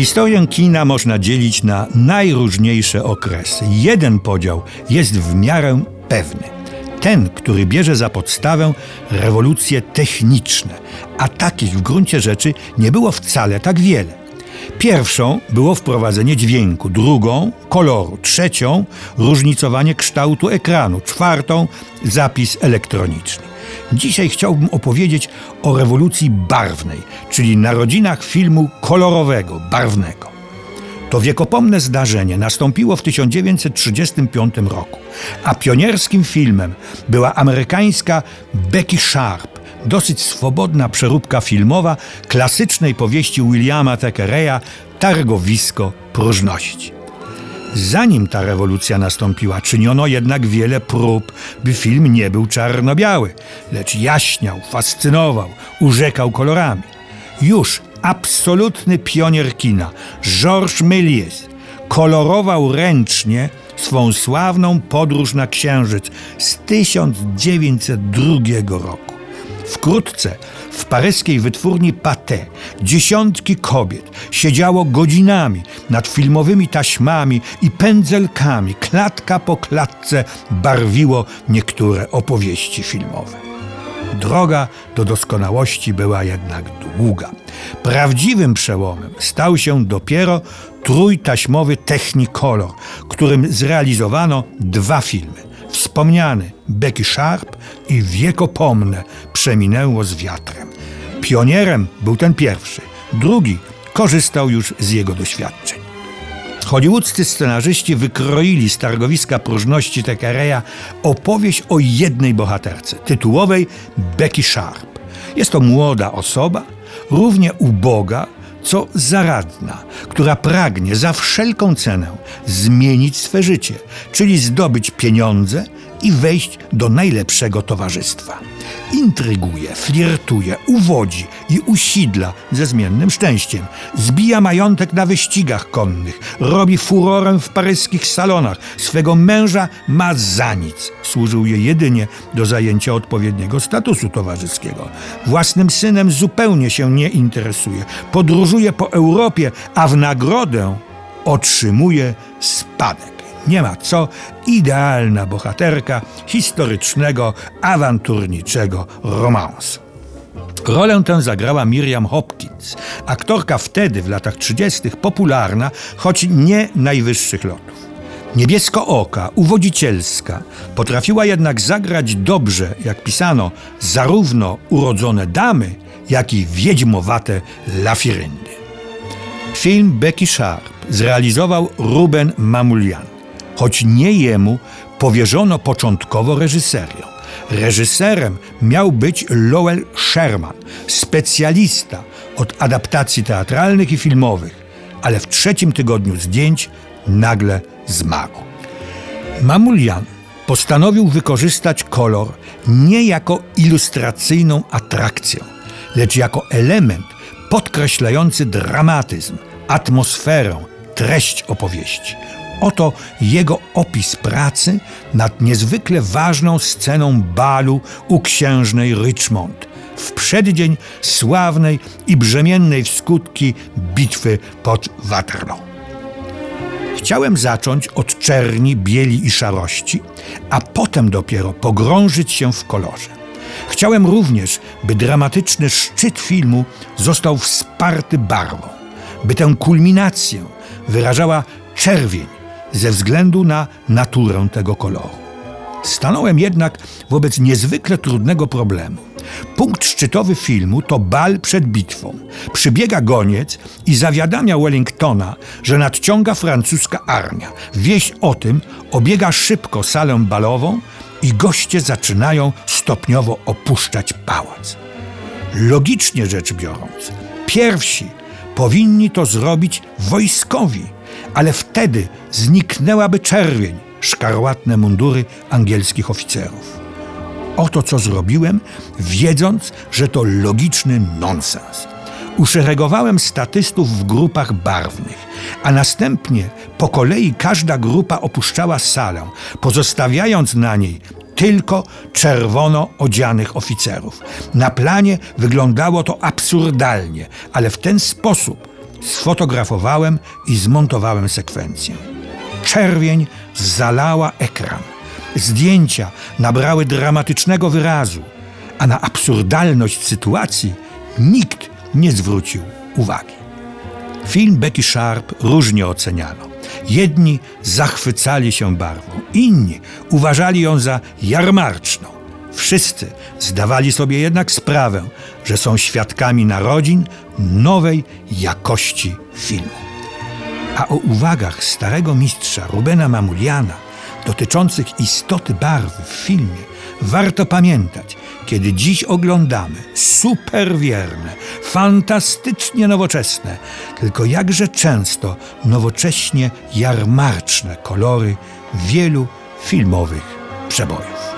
Historię kina można dzielić na najróżniejsze okresy. Jeden podział jest w miarę pewny. Ten, który bierze za podstawę rewolucje techniczne, a takich w gruncie rzeczy nie było wcale tak wiele. Pierwszą było wprowadzenie dźwięku, drugą koloru, trzecią różnicowanie kształtu ekranu, czwartą zapis elektroniczny. Dzisiaj chciałbym opowiedzieć o rewolucji barwnej, czyli narodzinach filmu kolorowego, barwnego. To wiekopomne zdarzenie nastąpiło w 1935 roku, a pionierskim filmem była amerykańska Becky Sharp, dosyć swobodna przeróbka filmowa klasycznej powieści Williama Thackeraya Targowisko próżności. Zanim ta rewolucja nastąpiła, czyniono jednak wiele prób, by film nie był czarno-biały, lecz jaśniał, fascynował, urzekał kolorami. Już absolutny pionier kina, Georges Méliès, kolorował ręcznie swą sławną podróż na Księżyc z 1902 roku. Wkrótce w paryskiej wytwórni Pathé dziesiątki kobiet siedziało godzinami nad filmowymi taśmami i pędzelkami, klatka po klatce barwiło niektóre opowieści filmowe. Droga do doskonałości była jednak długa. Prawdziwym przełomem stał się dopiero trójtaśmowy Technicolor, którym zrealizowano dwa filmy wspomniany Becky Sharp i wiekopomne Przeminęło z wiatrem. Pionierem był ten pierwszy, drugi korzystał już z jego doświadczeń. Hollywoodzcy scenarzyści wykroili z targowiska próżności Tekereja opowieść o jednej bohaterce, tytułowej Becky Sharp. Jest to młoda osoba, równie uboga, co zaradna, która pragnie za wszelką cenę zmienić swe życie, czyli zdobyć pieniądze i wejść do najlepszego towarzystwa. Intryguje, flirtuje, uwodzi i usidla ze zmiennym szczęściem. Zbija majątek na wyścigach konnych, robi furorę w paryskich salonach. Swego męża ma za nic. Służył je jedynie do zajęcia odpowiedniego statusu towarzyskiego. Własnym synem zupełnie się nie interesuje. Podróżuje po Europie, a w nagrodę otrzymuje spadek nie ma co, idealna bohaterka historycznego, awanturniczego romansu. Rolę tę zagrała Miriam Hopkins, aktorka wtedy w latach 30. popularna, choć nie najwyższych lotów. Niebiesko-oka, uwodzicielska, potrafiła jednak zagrać dobrze, jak pisano, zarówno urodzone damy, jak i wiedźmowate lafiryndy. Film Becky Sharp zrealizował Ruben Mamulian choć nie jemu powierzono początkowo reżyserię. Reżyserem miał być Lowell Sherman, specjalista od adaptacji teatralnych i filmowych, ale w trzecim tygodniu zdjęć nagle zmarł. Mamulian postanowił wykorzystać kolor nie jako ilustracyjną atrakcję, lecz jako element podkreślający dramatyzm, atmosferę, treść opowieści. Oto jego opis pracy nad niezwykle ważną sceną balu u księżnej Richmond w przeddzień sławnej i brzemiennej w skutki bitwy pod Waterloo. Chciałem zacząć od czerni, bieli i szarości, a potem dopiero pogrążyć się w kolorze. Chciałem również, by dramatyczny szczyt filmu został wsparty barwą, by tę kulminację wyrażała czerwień, ze względu na naturę tego koloru. Stanąłem jednak wobec niezwykle trudnego problemu. Punkt szczytowy filmu to bal przed bitwą. Przybiega goniec i zawiadamia Wellingtona, że nadciąga francuska armia. Wieść o tym obiega szybko salę balową i goście zaczynają stopniowo opuszczać pałac. Logicznie rzecz biorąc, pierwsi powinni to zrobić wojskowi ale wtedy zniknęłaby czerwień, szkarłatne mundury angielskich oficerów. Oto co zrobiłem, wiedząc, że to logiczny nonsens. Uszeregowałem statystów w grupach barwnych, a następnie po kolei każda grupa opuszczała salę, pozostawiając na niej tylko czerwono odzianych oficerów. Na planie wyglądało to absurdalnie, ale w ten sposób sfotografowałem i zmontowałem sekwencję. Czerwień zalała ekran. Zdjęcia nabrały dramatycznego wyrazu, a na absurdalność sytuacji nikt nie zwrócił uwagi. Film Becky Sharp różnie oceniano. Jedni zachwycali się barwą, inni uważali ją za jarmarczną. Wszyscy zdawali sobie jednak sprawę, że są świadkami narodzin nowej jakości filmu. A o uwagach starego mistrza Rubena Mamuliana dotyczących istoty barwy w filmie warto pamiętać, kiedy dziś oglądamy superwierne, fantastycznie nowoczesne, tylko jakże często nowocześnie jarmarczne kolory wielu filmowych przebojów.